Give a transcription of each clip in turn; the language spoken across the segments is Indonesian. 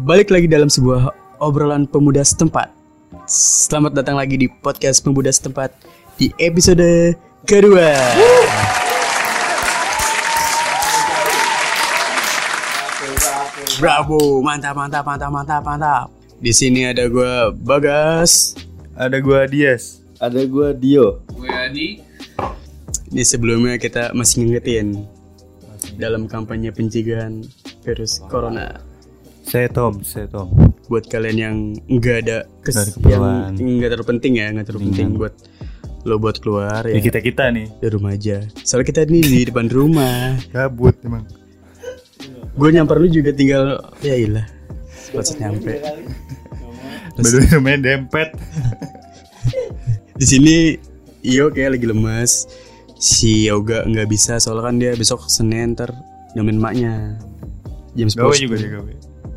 Balik lagi dalam sebuah obrolan pemuda setempat. Selamat datang lagi di podcast pemuda setempat di episode kedua. Bravo, mantap, mantap, mantap, mantap, mantap. Di sini ada gue Bagas. Ada gua Dias. Ada gua Dio. Gue Adi. Di sebelumnya kita masih ngingetin dalam kampanye pencegahan virus corona. Saya Tom, saya Tom. buat kalian yang nggak ada kes yang nggak terlalu penting ya nggak terlalu penting buat lo buat keluar ya Ya. kita kita nih. Di rumah aja. Soalnya kita ini di depan rumah. Gabut emang. gue nyamper lu juga tinggal ya ilah pas nyampe. Baru namanya dempet. di sini Iyo kayak lagi lemas si Yoga nggak bisa soalnya kan dia besok Senin ntar nemenin maknya jam 10 Gawe juga dia gawe.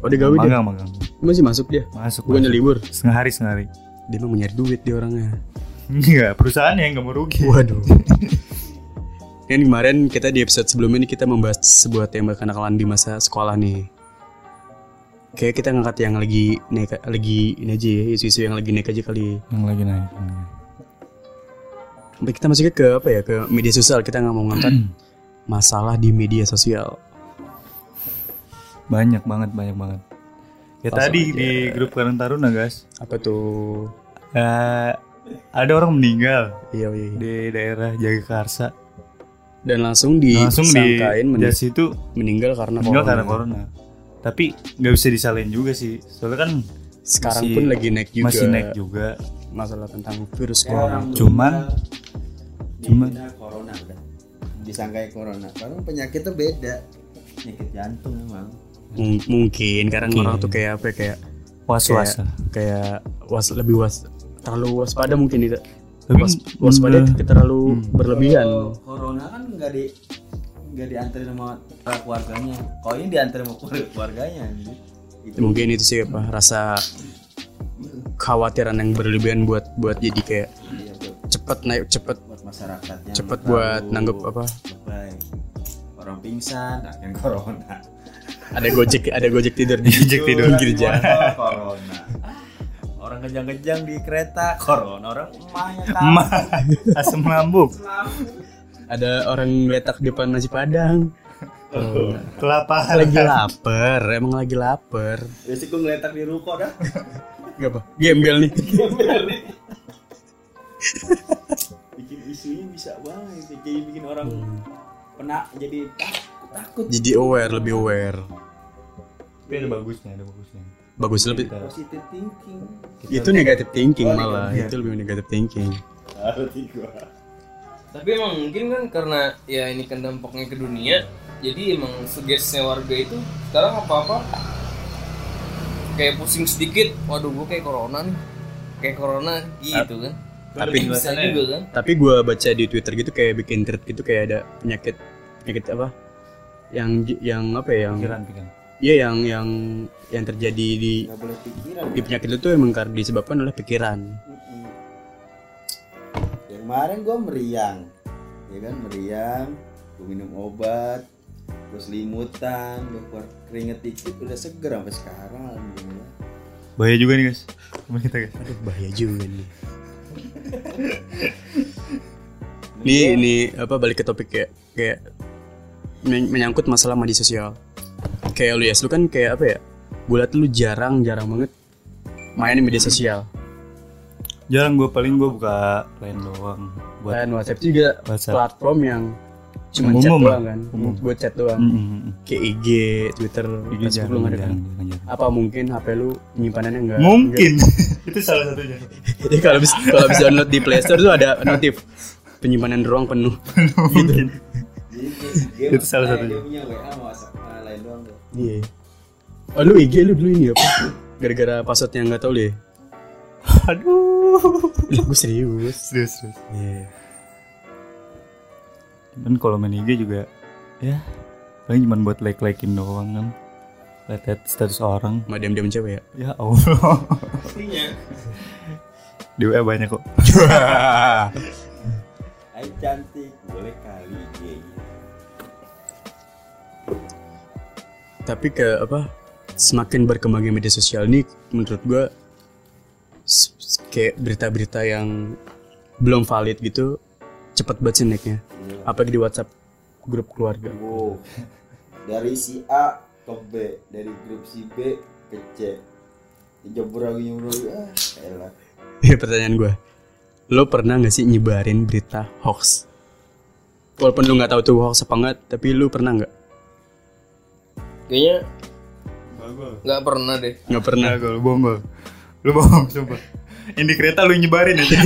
Oh dia gawe dia Magang magang. masih masuk dia Masuk. bukannya libur Setengah hari setengah hari. dia mau nyari duit dia orangnya Enggak, perusahaan yang nggak mau rugi. Waduh. Kan kemarin kita di episode sebelumnya ini kita membahas sebuah tema kenakalan di masa sekolah nih. Kayak kita ngangkat yang lagi naik lagi ini aja ya, isu-isu yang lagi naik aja kali. Yang lagi naik. Sampai kita masuknya ke apa ya ke media sosial kita nggak mau ngangkat masalah di media sosial. Banyak banget, banyak banget. Ya Langsung tadi aja. di grup Karang Taruna guys, Apa tuh? eh, ada orang meninggal Iya iya. iya. di daerah Jagakarsa. Dan langsung Langsung di disangkain men- jas itu meninggal karena meninggal corona. karena corona. Tapi nggak bisa disalahin juga sih, soalnya kan Sekarang Masih- pun lagi naik juga masih naik juga. masalah tentang virus corona. Cuman Cuman corona udah. Disangkai corona. Karena penyakitnya beda. Penyakit jantung emang. Mung- mungkin karena Mungkin. orang tuh kayak apa ya, kayak was-was. kayak, kayak was lebih was terlalu waspada mungkin itu Tapi was, waspada terlalu berlebihan Kalau corona kan nggak di nggak diantarin sama keluarganya. Kalau ini diantarin sama keluarga- keluarganya. gitu. Itu. mungkin itu sih apa rasa kekhawatiran yang berlebihan buat buat jadi kayak Iya, cepet naik cepet buat masyarakatnya. cepet buat nanggep apa lebay. Orang pingsan, akhirnya corona. Ada gojek ada gojek tidur di Gojek tidur. jalan corona. Orang kejang-kejang di kereta, corona. Orang emaknya Emak, asam lambung, ada orang letak di depan nasi padang Oh, kelapa. lagi lapar emang lagi lapar Biasanya gue ngeletak di ruko dah. Gak apa gembel nih bikin isunya bisa banget jadi bikin orang pernah jadi takut jadi aware lebih aware Tapi ada bagusnya, ada bagusnya. bagus lebih positive thinking itu negatif thinking Oh, malah negatif. itu lebih negatif thinking Tapi emang mungkin kan karena ya ini kan dampaknya ke dunia, jadi emang sugesnya warga itu sekarang apa-apa kayak pusing sedikit, waduh gue kayak corona nih, kayak corona gitu kan. Tapi- bisa juga kan. Tapi gue baca di Twitter gitu kayak bikin thread gitu kayak ada penyakit penyakit apa? Yang yang apa ya? Yang Pikiran, pikiran. iya yang yang yang terjadi di nggak boleh pikiran di penyakit itu emang karena disebabkan oleh pikiran. Mm-mm. yang kemarin gua meriang ya kan meriang gua minum obat gua selimutan gua keluar keringet dikit udah seger sampai sekarang alhamdulillah Bahaya juga nih guys. Teman kita guys. Aduh bahaya juga nih. Ini ini apa balik ke topik kayak kayak menyangkut masalah media sosial. Kayak lu ya, lu kan kayak apa ya? Gue liat lu jarang jarang banget main di media sosial. Jarang gue paling gue buka line doang buat Dan WhatsApp juga WhatsApp. platform yang cuma chat doang kan, Umum. buat chat doang. Mm, mm, mm. Kayak IG, Twitter, IG Facebook ada kan? Apa mungkin HP lu penyimpanannya enggak? Mungkin itu salah satunya. Jadi kalau bisa kalau bisa download di Play Store tuh ada notif penyimpanan ruang penuh. Mungkin. Dia Itu salah satunya. dia punya WA nah, lain doang tuh Iya. Oh lu IG lu dulu ini apa? Gara-gara password yang nggak tahu deh. Aduh. Gue serius. Serius, serius. Iya. Dan kalau main IG juga ya paling cuma buat like-likein doang kan. Lihat status orang. Sama diam-diam cewek ya. Ya Allah. Pastinya. Di WA banyak kok. Hai cantik boleh kali gay Tapi ke apa? semakin berkembangnya media sosial ini menurut gue kayak berita-berita yang belum valid gitu cepet banget sih naiknya apalagi di WhatsApp grup keluarga Wow. Dari si A ke B, dari grup si B ke C. Dijebur lagi lagi. Ah, elah. ya pertanyaan gue lo pernah nggak sih nyebarin berita hoax walaupun lu nggak tahu tuh hoax apa enggak tapi lu pernah nggak Kayaknya nggak pernah deh. nggak pernah Bagol, lu bohong. Lu bohong, sumpah. Yang di kereta lu nyebarin aja.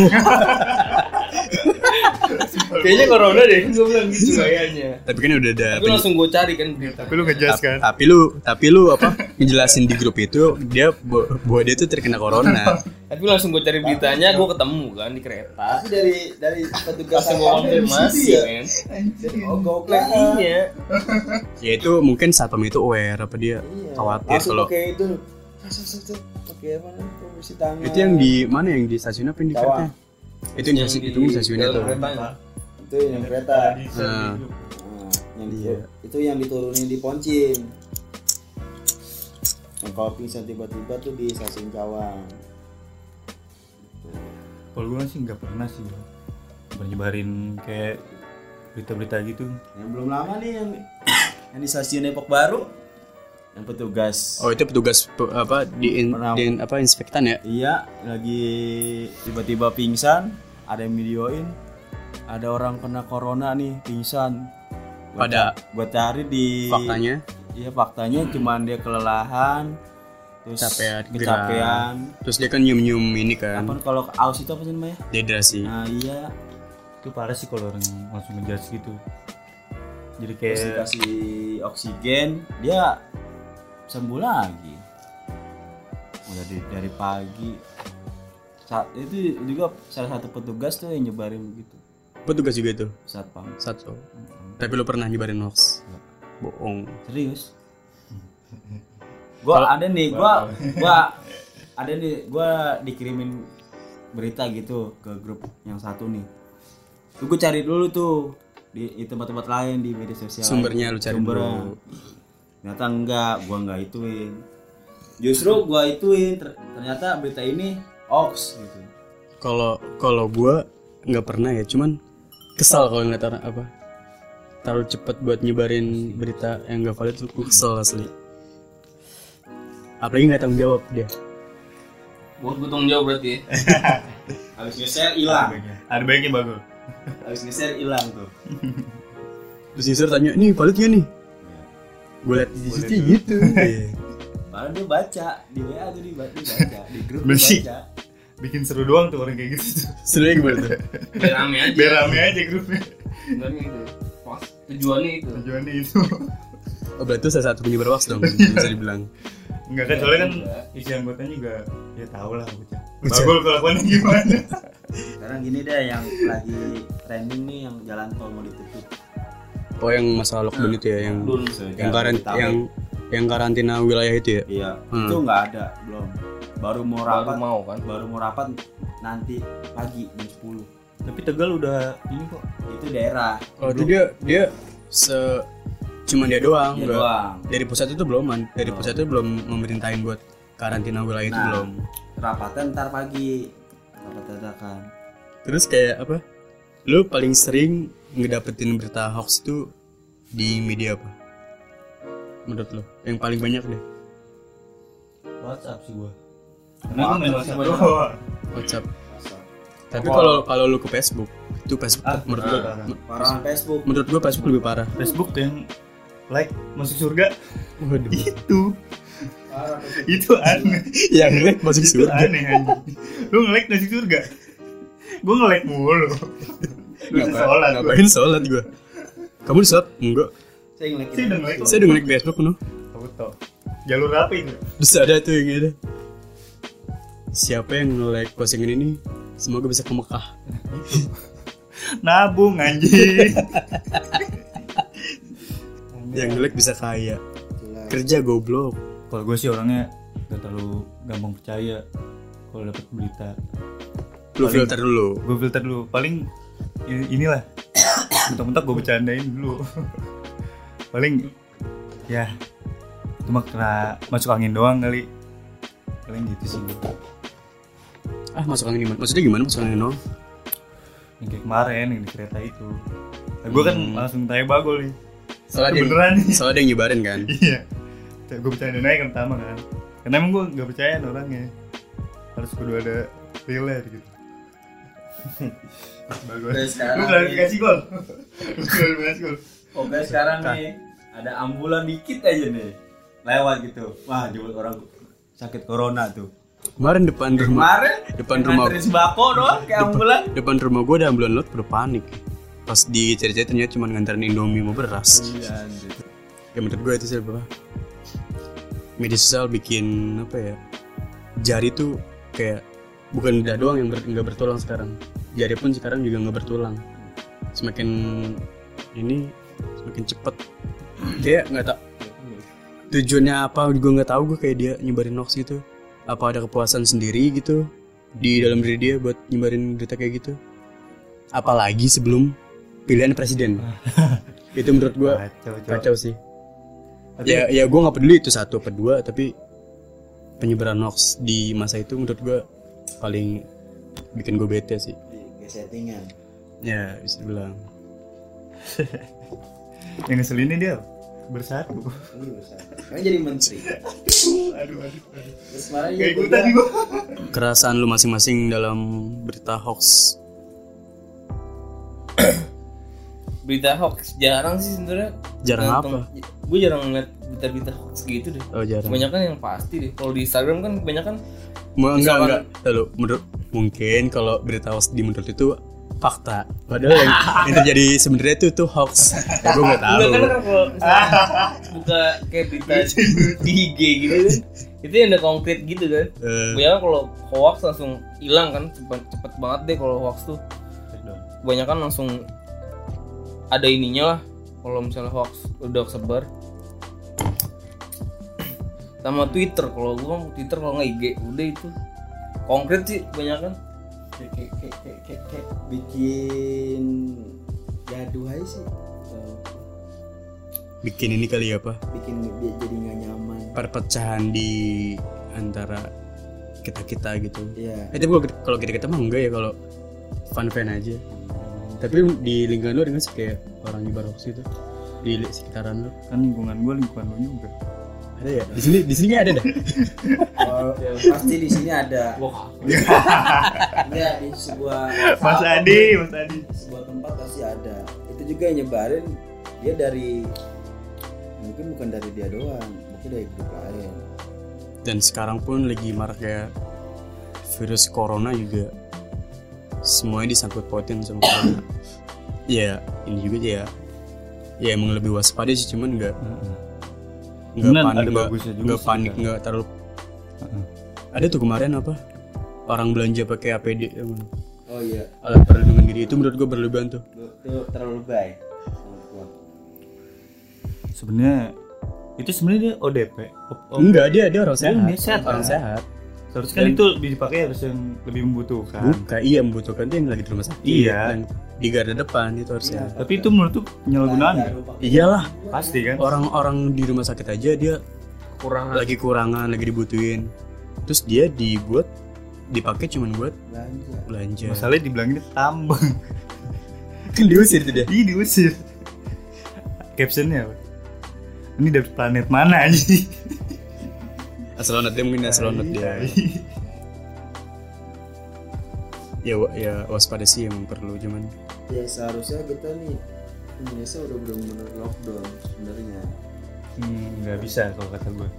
Kayaknya corona deh. Gue bilang gitu kayaknya. tapi kan udah ada Tapi langsung gue cari kan berita. Tapi lu ngejas kan. tapi lu tapi lu apa ngejelasin di grup itu dia bahwa bahwa dia tuh terkena corona Tapi langsung gue cari beritanya, gue ketemu kan di kereta. Tapi dari dari petugas Langsung gue konfirmasi ya. men. Oh goklek Iya. ya itu mungkin satpam itu aware apa dia Iya. khawatir kalau pakai itu. Pakai apa namanya? Tangan. itu yang di mana yang di stasiun apa yang di kereta itu yang, di, itu di stasiunnya tuh. Itu yang kereta. Nah, Nah, yang Iya. itu yang diturunin di Poncin. Yang kalau pingsan tiba-tiba tuh di stasiun Cawang. Kalau gue sih nggak pernah sih gua. Nyebar- nyebarin kayak berita-berita gitu. Yang belum lama nih yang yang di stasiun Depok Baru yang petugas oh itu petugas pe- apa di, in, di- apa inspektan ya iya lagi tiba-tiba pingsan ada yang videoin ada orang kena corona nih pingsan. Gua Pada- gua cari di faktanya? Iya faktanya cuman dia kelelahan terus Capean, kecapean. terus dia kan nyium nyium ini kan. Apa kalau aus itu apa sih namanya? Dehidrasi. Nah iya. Itu parah sih kalau orang langsung ngejudge gitu. Jadi terus kayak dikasih oksigen dia sembuh lagi. Udah dari, dari pagi. Saat itu juga salah satu petugas tuh yang nyebarin begitu petugas juga itu? Satpam. Satu tapi lu pernah nyebarin hoax? Bohong. Serius? Gua ada nih gua gua ada nih gua dikirimin berita gitu ke grup yang satu nih. Tuh gua cari dulu tuh di, tempat-tempat lain di media sosial Sumbernya lu cari Sumbernya. dulu. ternyata enggak gua enggak ituin. Justru gua ituin ter- ternyata berita ini hoax gitu. Kalau kalau gua nggak pernah ya cuman kesal kalau ngeliat orang apa terlalu cepet buat nyebarin berita yang gak valid tuh. Kesel asli. Apalagi nggak tanggung jawab dia. Buat gue tanggung jawab berarti ya. habis hilang. Ada baiknya. Bagul. habis nge-share hilang tuh. Terus user tanya ini valid gak nih? Gue liat di situ gitu. Iya. Malah dia baca di WA tuh dia baca, di grup dia baca. Bikin seru doang tuh orang kayak gitu. sebenarnya gimana tuh Biar rame aja. Biar rame aja grupnya. Sebenarnya itu. Pas tujuannya itu. Tujuannya itu. oh berarti itu salah satu penyebar hoax dong bisa dibilang Enggak kan soalnya kan isi anggotanya juga ya tau lah bocah. Bagul kelakuannya gimana? Sekarang gini deh yang lagi trending nih yang jalan tol mau ditutup. oh yang masalah lockdown itu ya yang Dun. yang karant yang yang karantina wilayah itu ya Iya, Hmm. itu nggak ada belum. Baru mau Baru rapat, mau kan. baru mau rapat nanti pagi jam 10. Tapi Tegal udah ini kok. Itu daerah. oh itu dia dia se cuma dia doang Dia doang. dari pusat itu belum man dari pusat itu belum memerintahin buat karantina wilayah itu Nah. belum Rapatan ntar pagi. Rapat dadakan. terus kayak apa lu paling sering ngedapetin berita hoax itu di media apa menurut lo yang paling banyak deh WhatsApp sih gua. Karena gua main WhatsApp? doang. WhatsApp. Tapi kalau kalau lu ke Facebook itu Facebook Ah, menurut parah, gua parah. Facebook. menurut gua Facebook lebih parah. Facebook yang like masuk surga. Waduh. Itu. Parah itu aneh. Yang like masuk itu surga. aneh anjing. Lu nge-like masuk surga? Gua nge-like mulu. Lu sholat ngapain sholat gua? Kamu sholat? Enggak. Saya udah nge-like saya udah ngeliat Facebook penuh Tahu tau. Jalur apa itu terus ada tuh yang ada siapa yang nge-like postingan ini? Semoga bisa ke Mekah. Nabung anjing. Yang nge-like bisa kaya. Kerja goblok. Kalau gue sih orangnya gak terlalu gampang percaya kalau dapat berita. Lu Paling- filter dulu. gue filter dulu. Paling inilah. Mentok-mentok gue bercandain dulu. Paling ya cuma kena masuk angin doang kali. Paling gitu sih ah masuk angin gimana? Maksudnya gimana masuk angin doang yang kayak kemarin yang di kereta itu. Nah, gue kan Hmm. langsung tanya bagol nih. Soalnya yang, beneran nih. soalnya ada yang nyebarin kan? Iya. Gue percaya naik kan pertama kan. Karena emang gue gak percaya orangnya. Harus kudu ada realnya gitu. Bagol. Udah sekarang Lu klarifikasi gol. Klarifikasi gol. Pokoknya sekarang nih ada ambulan dikit aja nih. Lewat gitu. Wah, jemput orang sakit corona tuh. Kemarin depan rumah Kemarin? depan rumah sembako doang kayak ambulan. depan rumah gue ada ambulan lot pada panik. Pas dicari-cari ternyata cuma nganterin indomie mau beras. Iya, ya menurut gue itu sih apa media sosial bikin apa ya jari tuh kayak bukan lidah doang yang ber- nggak bertulang sekarang. Jari pun sekarang juga nggak bertulang. Semakin ini semakin cepet. Kayak nggak tak tujuannya apa gue nggak tahu gue kayak dia nyebarin hoax gitu apa ada kepuasan sendiri gitu di dalam diri dia buat nyebarin berita kayak gitu apalagi sebelum pilihan presiden itu menurut gue Kacau, kacau. kacau sih Tapi- ya ya gue nggak peduli itu satu apa dua tapi penyebaran hoax di masa itu menurut gue paling bikin gue bete sih settingan. ya bisa dibilang Yang ngeselinnya dia bersatu. Ini besar. Kan jadi menteri. aduh, aduh, aduh. Gak ikutan kerasaan lu masing-masing dalam berita hoax. Berita hoax jarang sih sebenarnya. Jarang apa? Gue jarang ngeliat berita-berita hoax gitu deh. Oh jarang. Kebanyakan yang pasti deh. Kalau di Instagram kan kebanyakan enggak enggak. Lalu, menurut mungkin kalau berita hoax di menurut itu fakta. Padahal yang, yang terjadi sebenarnya itu tuh hoax. Ya gue nggak tahu. Kan kan kalau buka kayak berita di IG gitu. Kan itu yang udah konkret gitu kan. Kebanyakan kalau hoax langsung hilang kan. Cepet, cepet banget deh kalau hoax tuh. Kebanyakan langsung ada ininya lah. Kalau misalnya hoax udah kesebar sama Twitter. Kalau gua Twitter kalau nggak IG udah itu. Konkret sih kebanyakan. Kayak kayak kayak kayak kayak- kayak bikin gaduh aja sih. Eh, bikin ini kali ya apa Bikin dia jadi nggak nyaman. perpecahan di antara kita kita gitu Iya. Eh tapi kalau kita kita mah enggak ya kalau fun fan aja. Tapi di lingkungan lu ada nggak sih kayak orang nyebar hoax gitu di sekitaran lu? Kan lingkungan gue lingkungan lu juga. Ada ya? Di sini di sini ada dah. Oh, pasti di sini ada. Enggak di sebuah Mas Adi, Mas Adi. sebuah tempat pasti ada. Itu juga yang nyebarin dia dari mungkin bukan dari dia doang, mungkin dari grup lain. Dan sekarang pun lagi marak kayak virus corona juga semuanya disangkut pautin sama corona. Ya ini juga ya ya emang lebih waspada sih cuman nggak nggak Bener, panik ada nggak bagusnya juga nggak sih, panik kan. nggak terlalu Heeh. ada tuh kemarin apa orang belanja pakai APD emang. Oh iya, alat perlindungan diri itu menurut gue berlebihan tuh itu terlalu baik. Sebenarnya itu sebenarnya dia ODP. Enggak dia dia orang sehat dia sehat, orang kan? sehat Seharusnya kan itu dipakai harus yang lebih membutuhkan. bukan iya membutuhkan tuh yang lagi di rumah sakit Iya. yang di garda depan itu harusnya Tapi itu menurut tuh penyalahgunaan iyalah Pasti kan? orang-orang di rumah sakit aja dia kurang lagi kurangan lagi dibutuhin terus dia dibuat dipakai cuman buat Belanja. belanja Masalahnya dibilangin tambang. kan diusir tuh dia Ih diusir. Captionnya apa? Ini dari planet mana aja? astronot dia mungkin astronot dia ya wa- ya waspada sih emang perlu cuman Ya seharusnya kita nih Indonesia udah benar-benar lockdown sebenarnya. Hmm, nggak bisa kalau kata gue.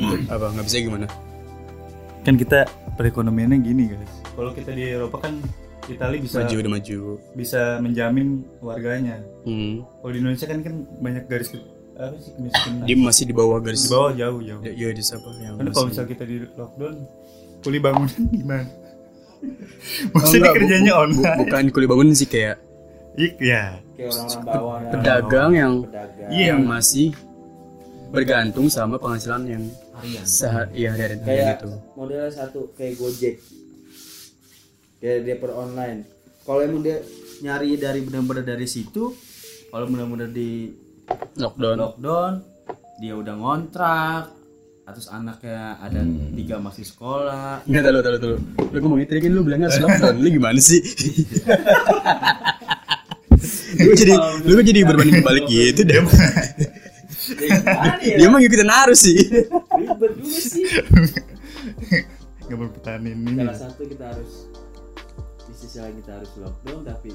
apa nggak bisa gimana Kan kita perekonomiannya gini guys. Kalau kita di Eropa kan Italia bisa maju udah maju bisa menjamin warganya. hmm. Kalau di Indonesia kan kan banyak garis ke, apa sih kemiskinan. dia masih di bawah garis di bawah jauh jauh. ya, ya di siapa yang Karena kalau misal kita di lockdown, kuli bangunan gimana? Oh, Maksudnya enggak, bu- kerjanya bu- online. bukan kuli bangunan sih kayak Ya. Kayak orang-orang bawah pedagang yang pedagang. Iya. yang masih bergantung sama penghasilan yang harian sehari ya hari Kayak gitu modelnya satu kayak Gojek. Dia dia per online. Kalau emang dia nyari dari benar-benar dari situ, kalau benar-benar di lockdown lockdown, dia udah ngontrak terus anaknya ada tiga masih sekolah Enggak tahu tahu tahu. Lu ngomong itu kan lu bilangnya lockdown. Lu gimana sih? lu jadi lu kok jadi berbanding kebalik gitu deh. Dia emang ngikutin arus sih. ribet juga sih Gak mau pertahanin ini. salah satu kita harus di sisi lain kita harus lockdown tapi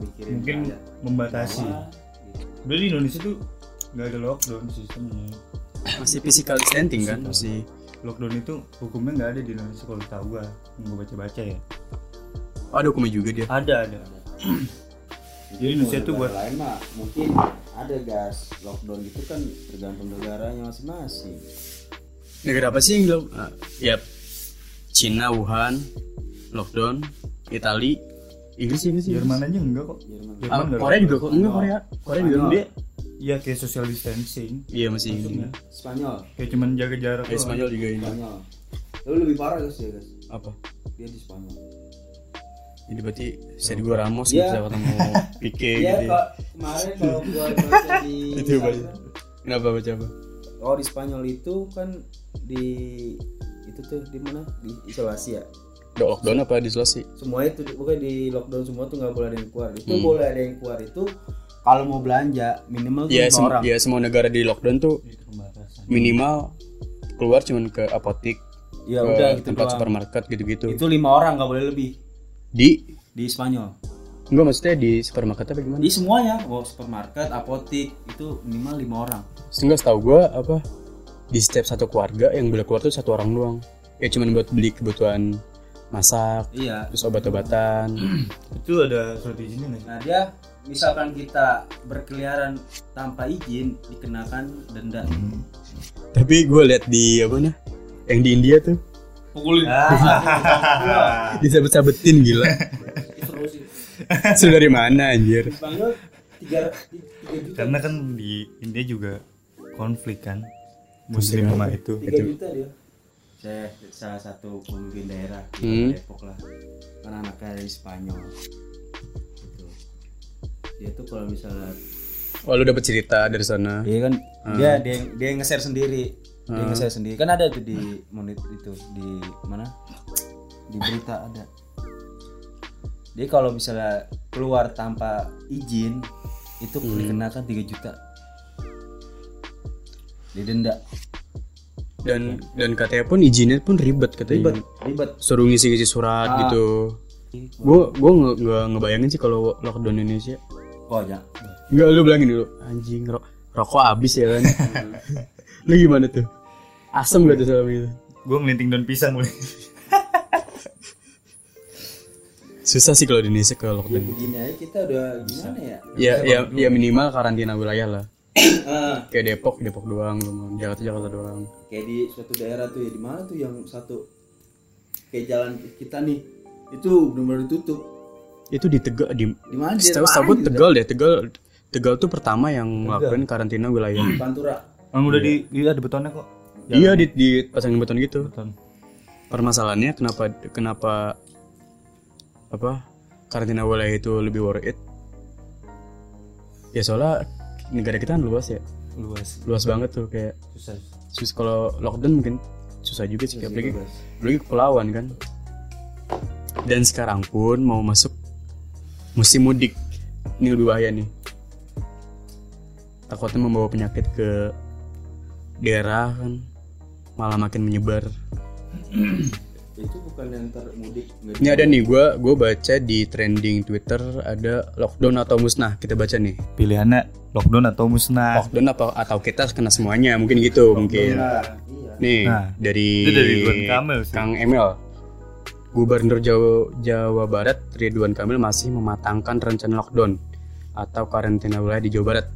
mikirin Mungkin membatasi. bawah, gitu. Di Indonesia tuh nggak ada lockdown sistemnya. Masih physical distancing kan masih. Lockdown itu hukumnya nggak ada di Indonesia kalau tahu gua. Yang gua baca-baca ya. Oh, ada hukumnya juga dia. Ada ada. Jadi Indonesia tuh buat lain mah mungkin ada gas lockdown gitu kan tergantung negaranya masing-masing Negara apa sih yang lo? Ah, ya Cina, Wuhan, lockdown, Itali, Inggris Inggris Inggris. Jerman aja enggak kok. Jerman Jerman Ah, nggak Korea juga kok enggak Korea. Korea juga dia. Iya kayak social distancing. Iya masih ini. Spanyol Kayak cuman jaga jarak. Kayak. Spanyol juga ini. Spanyol lu lebih parah guys ya guys Apa? dia di Spanyol Jadi berarti Sergio Ramos Iya. bisa ketemu Pique Iya gitu. ya. kok kemarin kalau gua baca di Itu baca. Kenapa baca apa? oh di Spanyol itu kan di itu tuh di mana di isolasi ya Udah lockdown apa disolasi? semua itu bukan di lockdown semua tuh nggak boleh ada yang keluar itu Hmm. boleh ada yang keluar itu kalau mau belanja minimal Ya, sem- orang ya semua negara di lockdown tuh minimal keluar cuman ke apotik, ya ke udah gitu tempat doang. supermarket gitu-gitu. itu lima orang nggak boleh lebih Di di Spanyol enggak maksudnya di supermarket apa gimana? di semuanya mau supermarket apotik itu minimal lima orang Enggak setahu gua apa di setiap satu keluarga yang boleh keluar tuh satu orang doang. Ya cuman buat beli kebutuhan masak, iya terus obat-obatan. Itu ada surat izinnya sih? nah dia misalkan kita berkeliaran tanpa izin dikenakan denda Tapi gue lihat di apa nah? Yang di India tuh pukulin ah, disabet-sabetin gila. seru sih Itu dari mana anjir? Karena kan di India juga konflik kan. Muslim sama itu. juta dia saya salah satu pemimpin daerah di Hmm. Depok lah kan anaknya dari Spanyol gitu. dia tuh kalau misalnya Oh lu dapet cerita dari sana. dia kan dia dia dia yang nge-share sendiri dia nge-share sendiri kan ada tuh di monit itu di mana di berita ada dia kalau misalnya keluar tanpa izin itu dikenakan 3 juta didenda Dan dan katanya pun izinnya pun ribet katanya. ribet ribet Suruh ngisi-ngisi surat Ah. gitu. Gue gue nge, nge- ngebayangin sih kalau lockdown Indonesia. kok aja Enggak lu bilangin dulu. Anjing ro- rokok habis ya kan. lu gimana tuh? Asem gak tuh itu? Gue ngelinting daun pisang mulai. Susah sih kalau di Indonesia ke lockdown. begini aja kita udah gimana ya Ya ya ya minimal karantina wilayah lah. Ah, Kayak Depok, Depok doang, Jakarta Jakarta doang. kayak di suatu daerah tuh ya di mana tuh yang satu kayak jalan kita nih itu benar-benar ditutup Itu di Tegal di di mana di Setahu gitu? Tegal deh, Tegal Tegal tuh pertama yang ngelakuin karantina wilayah. Pantura Emang udah di iya ada betonnya kok. Iya di di pasangin beton gitu. Beton. Permasalahannya kenapa kenapa apa karantina wilayah itu lebih worth it? Ya soalnya negara kita kan luas ya, Luas. luas banget tuh kayak Susah. sus kalau lockdown mungkin susah juga sih, apalagi Bebas. apalagi kepulauan kan. Dan sekarang pun mau masuk musim mudik, ini lebih bahaya nih. Takutnya membawa penyakit ke daerah kan, malah makin menyebar. itu bukan yang termudik Ini ada nih, gue gue baca di trending Twitter ada lockdown atau musnah. Kita baca nih, Pilihannya lockdown atau musnah. lockdown apa atau kita kena semuanya mungkin gitu mungkin. Nah, iya Nih Nah, dari, itu dari Kamil sih. Kang Emil. Gubernur Jawa, Jawa Barat Ridwan Kamil masih mematangkan rencana lockdown atau karantina wilayah di Jawa Barat.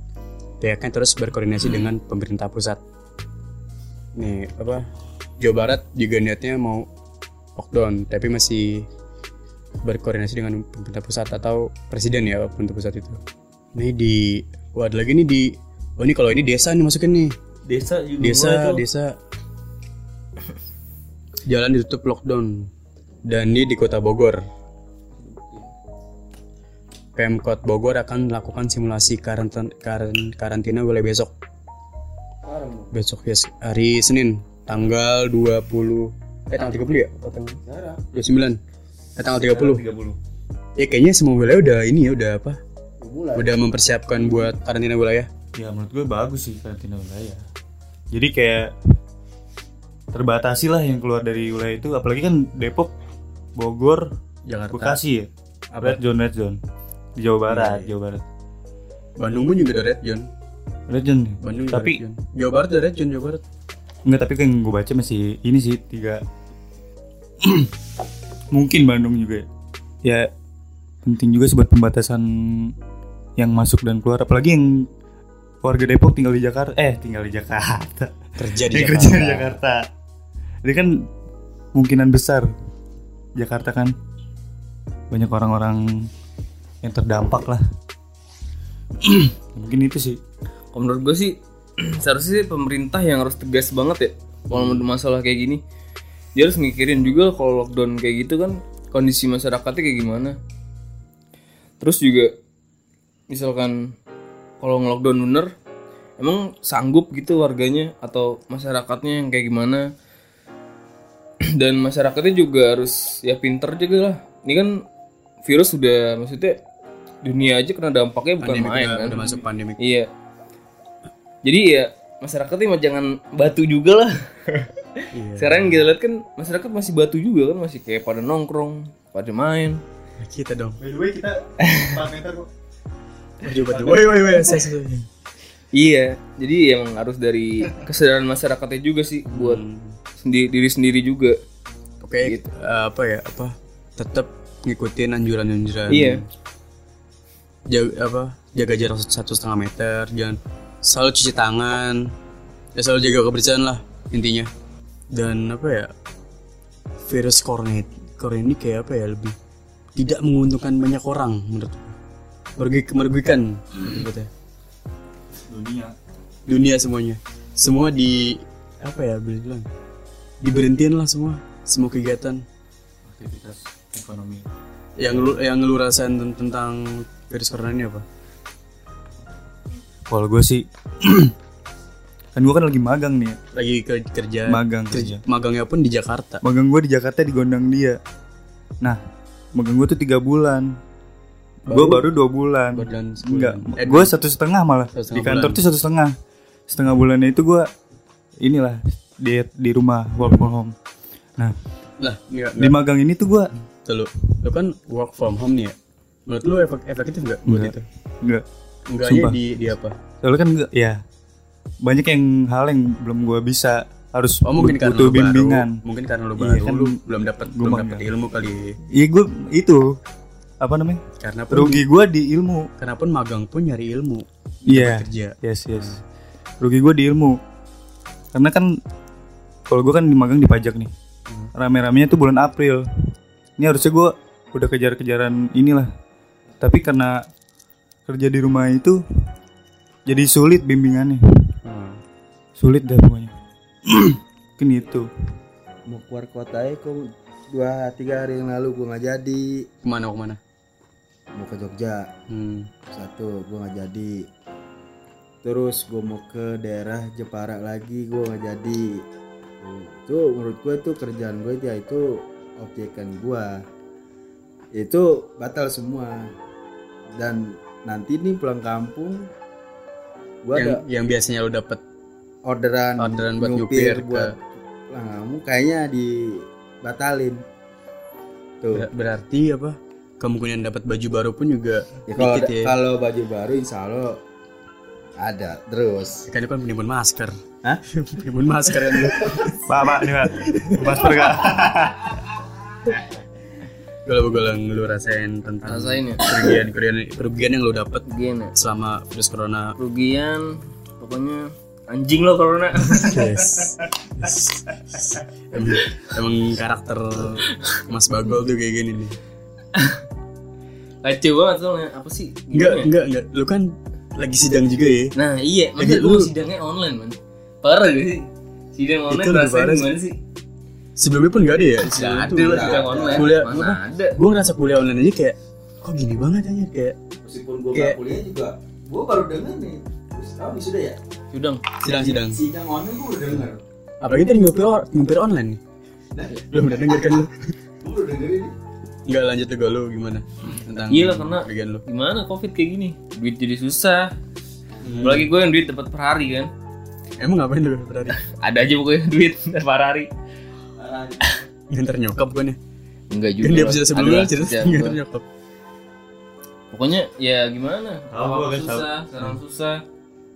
Pihaknya terus berkoordinasi dengan pemerintah pusat. Nih apa? Jawa Barat juga niatnya mau lockdown, tapi masih berkoordinasi dengan pemerintah pusat atau presiden ya pemerintah pusat itu. Nih di, wah ada lagi nih di, oh ini kalau ini desa nih masukin nih Desa juga desa mulai tuh. desa jalan ditutup lockdown dan ini di kota Bogor Pemkot Bogor akan melakukan simulasi karantin, karan- karantina wilayah besok Besok ya hari Senin tanggal 20 eh tanggal 30 ya? Tanggal 29. Eh tanggal 30. 30 Ya kayaknya semua wilayah udah ini ya udah apa? Udah mempersiapkan buat karantina wilayah. ya menurut gue bagus sih karantina wilayah jadi kayak terbatasi lah yang keluar dari wilayah itu apalagi kan Depok Bogor Jakarta. Bekasi ya Apa? red zone red zone di Jawa Barat Jawa Barat Bandung pun juga ada red zone. Bandung juga tapi zone. Jawa Barat ada zone Jawa Barat. Enggak tapi kan yang gue baca masih ini sih tiga. Mungkin Bandung juga. Ya. ya penting juga sih buat pembatasan yang masuk dan keluar. Apalagi yang warga Depok tinggal di Jakarta. Eh tinggal di Jakarta. Kerja di Yang Jakarta. kerja di Jakarta. Jadi kan kemungkinan besar Jakarta kan. Banyak orang-orang yang terdampak lah. Mungkin itu sih Kalau menurut gue sih seharusnya sih pemerintah yang harus tegas banget ya kalau ada masalah kayak gini. Dia harus mikirin juga kalau lockdown kayak gitu kan kondisi masyarakatnya kayak gimana. Terus juga misalkan kalau nge-lockdown bener emang sanggup gitu warganya atau masyarakatnya yang kayak gimana dan masyarakatnya juga harus ya pinter juga lah ini kan virus sudah maksudnya dunia aja kena dampaknya bukan Pandemi main udah, kan udah masuk pandemi. Iya. Jadi ya masyarakatnya mah jangan batu juga lah. Iya. Sekarang yang kita lihat kan masyarakat masih batu juga kan masih kayak pada nongkrong, pada main. Kita dong. by the way kita 4 meter kok Coba tuh. Woi woi woi. saya- saya- Iya. Jadi emang harus dari kesadaran masyarakatnya juga sih buat sendi- diri sendiri juga. Oke, Gitu. eh, apa ya? Apa? Tetap ngikutin anjuran-anjuran. Iya. Jaga apa? Jaga jarak satu setengah meter. Jangan selalu cuci tangan. Ya selalu jaga kebersihan lah intinya. Dan apa ya? Virus corona corona ini kayak apa ya? Lebih tidak menguntungkan banyak orang menurut gue. Merugi- merugikan menurut dunia dunia semuanya semua di apa ya bilang diberhentiin lah semua semua kegiatan aktivitas ekonomi yang lu yang lu rasain ten- tentang virus corona ini apa kalau gue sih kan gue kan lagi magang nih. Ya. lagi ke- kerja. Magang kerja, kerja. magangnya pun di Jakarta. Magang gue di Jakarta di gondang dia. Nah magang gue tuh tiga bulan. Gue baru? dua bulan. Enggak Eh, gue satu setengah malah. Satu di setengah kantor bulan. tuh satu setengah. Setengah bulannya itu gue inilah di di rumah work from home. Nah lah enggak di magang ini tuh gue Tuh, lu. Lu kan work from home nih ya? Menurut lu efek efektif nggak buat Enggak. itu? Enggak enggaknya Sumpah. di di apa? Soalnya kan enggak ya banyak yang hal yang belum gue bisa harus oh mungkin karena butuh baru bimbingan. mungkin karena lu Iya, baru kan lu belum dapat belum dapat ilmu kali. Iya gue itu apa namanya? Karena pun rugi gue di ilmu. Karena pun magang pun nyari ilmu iya. kerja. Yes yes. Rugi gue di ilmu. Karena kan kalau gue kan di magang di pajak nih. Rame-ramenya tuh bulan April. Ini harusnya gue udah kejar-kejaran inilah. Tapi karena kerja di rumah itu jadi sulit bimbingannya. Hmm. sulit dah pokoknya. Mungkin itu. Mau keluar kota ya kok dua tiga hari yang lalu gue nggak jadi. Ke mana ke mana? Mau ke Jogja. Hmm. satu gue nggak jadi. Terus gue mau ke daerah Jepara lagi gue nggak jadi. Itu menurut gue tuh kerjaan gue ya itu objekan gue itu batal semua. Dan nanti nih pulang kampung gue yang ada yang biasanya lu dapat orderan Orderan buat nyupir ke- buat pulang kampung kayaknya dibatalin. Tuh. Ber- berarti apa? Kemungkinan dapat baju baru pun juga Ya, kalau dikit ya? kalau baju baru insya Allah ada terus. kan itu kan penimbun masker. Hah? penimbun masker. Kan pak pak nih pak. Masker gak kalau gue yang lu rasain tentang Rasain ya? kerugian kerugian kerugian yang lu dapat Kerugian ya. selama virus corona Kerugian pokoknya anjing lo corona. yes, emang, emang karakter Mas Bagol tuh kayak gini nih Kacau banget soalnya apa sih? enggak Gimana ya? enggak enggak lu kan lagi sidang juga ya Nah iya, masa lu- sidangnya online man Parah gak sih? Sidang online parah sih. gimana sih? Sebelumnya pun gak ada ya Gak ada lah sidang online kuliah Mana ada gue ngerasa kuliah online aja kayak kok gini banget aja kayak Meskipun gue Kayak- kuliah juga, gue baru dengar nih. Terus kamu sudah ya? Udang. Sidang sidang. sidang online gue udah denger Apalagi tadi ngupir or- ngupir online nih. Belum udah denger kan lu? gue udah denger ini Enggak lanjut juga lu gimana? Tentang Iya lah karena bagian lu. gimana covid kayak gini duit jadi susah apalagi gue yang duit dapat per hari kan Emang ngapain lu berarti? ada aja pokoknya duit per hari Nganter nyokap kan ya? enggak juga Kan dia lah. episode sebelumnya cerita nganter nyokap. pokoknya ya gimana kan, susah sekarang susah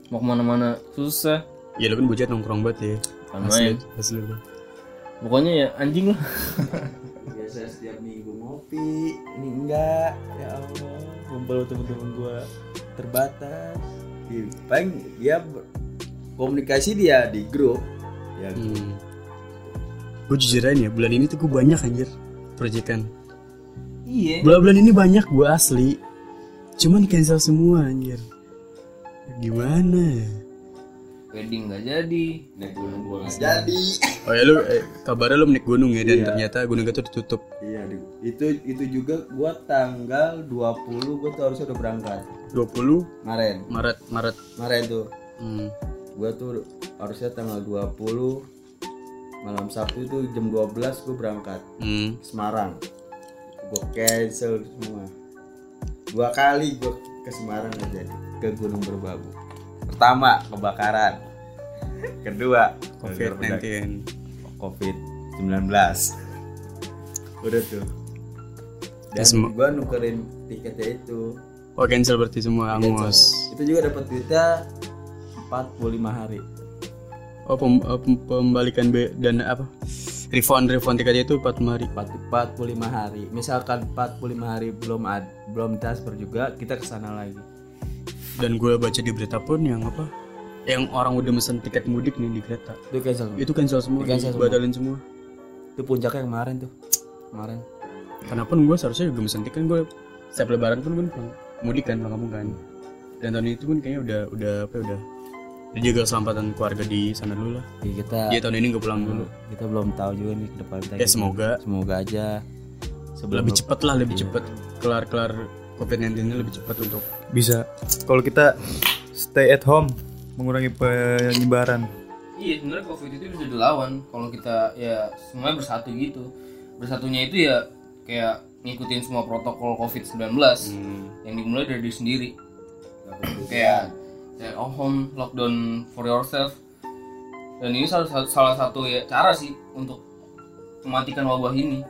mau ke mana-mana susah Ya lu kan bocah nongkrong banget ya. Asli, main. asli lu. pokoknya ya anjing lah biasa setiap minggu ngopi ini enggak ya Allah ngumpul temen-temen gue terbatas Di- paling dia komunikasi dia di grup ya Hmm. Gue jujur aja nih ya, bulan ini tuh gue banyak anjir proyekan. iya Bulan-bulan ini banyak gue asli. Cuman cancel semua anjir. Gimana ya? wedding nggak jadi naik gunung gue nggak jadi Oh ya lu eh, kabarnya lu naik gunung ya dan Iya. ternyata gunung itu ditutup. iya itu itu juga gua tanggal 20 gua tuh harusnya udah berangkat 20 kemarin Maret Maret. kemarin tuh Hmm. gua tuh harusnya tanggal 20 malam Sabtu itu jam 12 gua berangkat. Hmm. Semarang. Gua cancel semua. Dua kali gua ke Semarang aja ke Gunung Berbabu. Pertama kebakaran. Kedua COVID-19. COVID 19 udah tuh. Dan gua nukerin tiketnya itu. Oh cancel berarti semua angus. itu juga dapat duitnya 45 hari Oh pem, eh, pem- pembalikan be dan apa? Refund refund tiketnya itu 4 hari. 40 45 hari misalkan 45 hari belum ad, belum transfer juga kita ke sana lagi Dan gue baca di berita pun yang apa? Yang orang udah mesen tiket mudik nih di kereta. itu cancel Itu cancel semua, cancel semua. batalin semua. itu puncaknya kemarin tuh kemarin Karena pun gue seharusnya juga mesen tiket gue setiap lebaran pun gue mudik kan pulang kampung kan. Dan tahun itu pun kayaknya udah udah apa ya, udah udah jaga keselamatan keluarga di sana dulu lah. ya, kita Dia tahun ini gak pulang dulu. kita belum tahu juga nih ke depan kita Ya semoga semoga aja sebelum lebih cepet lah lebih cepet kelar kelar COVID-19 ini lebih cepat untuk Bisa. Kalau kita stay at home, mengurangi penyebaran. Iya sebenarnya covid itu bisa dilawan kalau kita ya semuanya bersatu gitu. Bersatunya itu ya kayak ngikutin semua protokol covid 19 yang dimulai dari diri sendiri. Kayak stay at home, lockdown for yourself. Dan ini salah, satu- salah satu ya cara sih untuk mematikan wabah ini.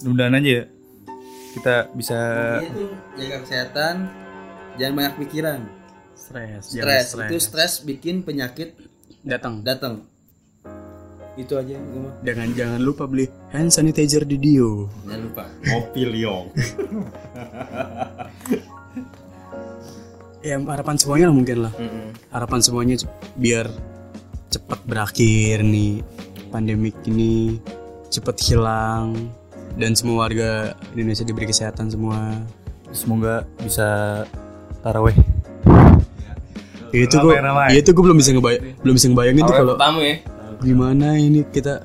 Mudah-mudahan aja ya. Kita bisa itu jaga kesehatan jangan banyak pikiran stres, stres itu stres bikin penyakit datang. datang itu aja gue mah Jangan jangan lupa beli hand sanitizer di Dio. jangan lupa ngopi liong Ya harapan semuanya lah mungkin lah. Harapan semuanya biar cepat berakhir nih pandemik ini cepat hilang dan semua warga Indonesia diberi kesehatan semua. semoga bisa taraweh. Ya, itu gue, ya itu gue belum bisa ngebayang, belum bisa ngebayangin tuh kalau ya. gimana ini kita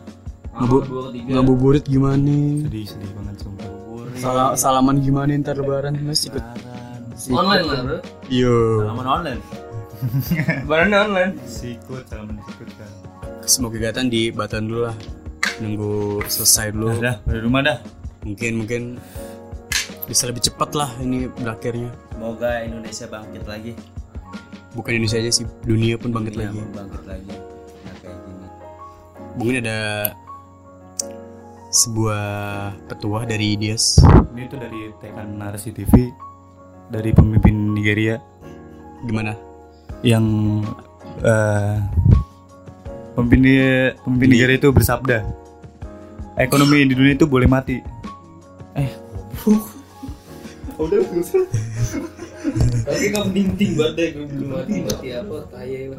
ngabu ngabuburit gimana, Sedih sedih banget sumpah. Sala- salaman gimana ntar lebaran mas ikut, Online lah bro. yo, Salaman online. Lebaran online. Sikut, salaman sikut kan. semua kegiatan dibatalkan dulu lah, nunggu selesai dulu. Dah, dari rumah dah. mungkin mungkin bisa lebih cepat lah ini berakhirnya. Semoga Indonesia bangkit lagi. Bukan Indonesia aja sih dunia pun bangkit Dunia lagi. pun bangkit lagi. Nah, kayak gini. Mungkin ada sebuah petuah dari Dias. Ini tuh dari tekan narasi TV dari pemimpin Nigeria? Gimana? Yang eh pemimpin pemimpin Nigeria itu bersabda ekonomi di dunia itu boleh mati. Eh, Tapi kamu penting banget deh belum mati mati apa? Kaya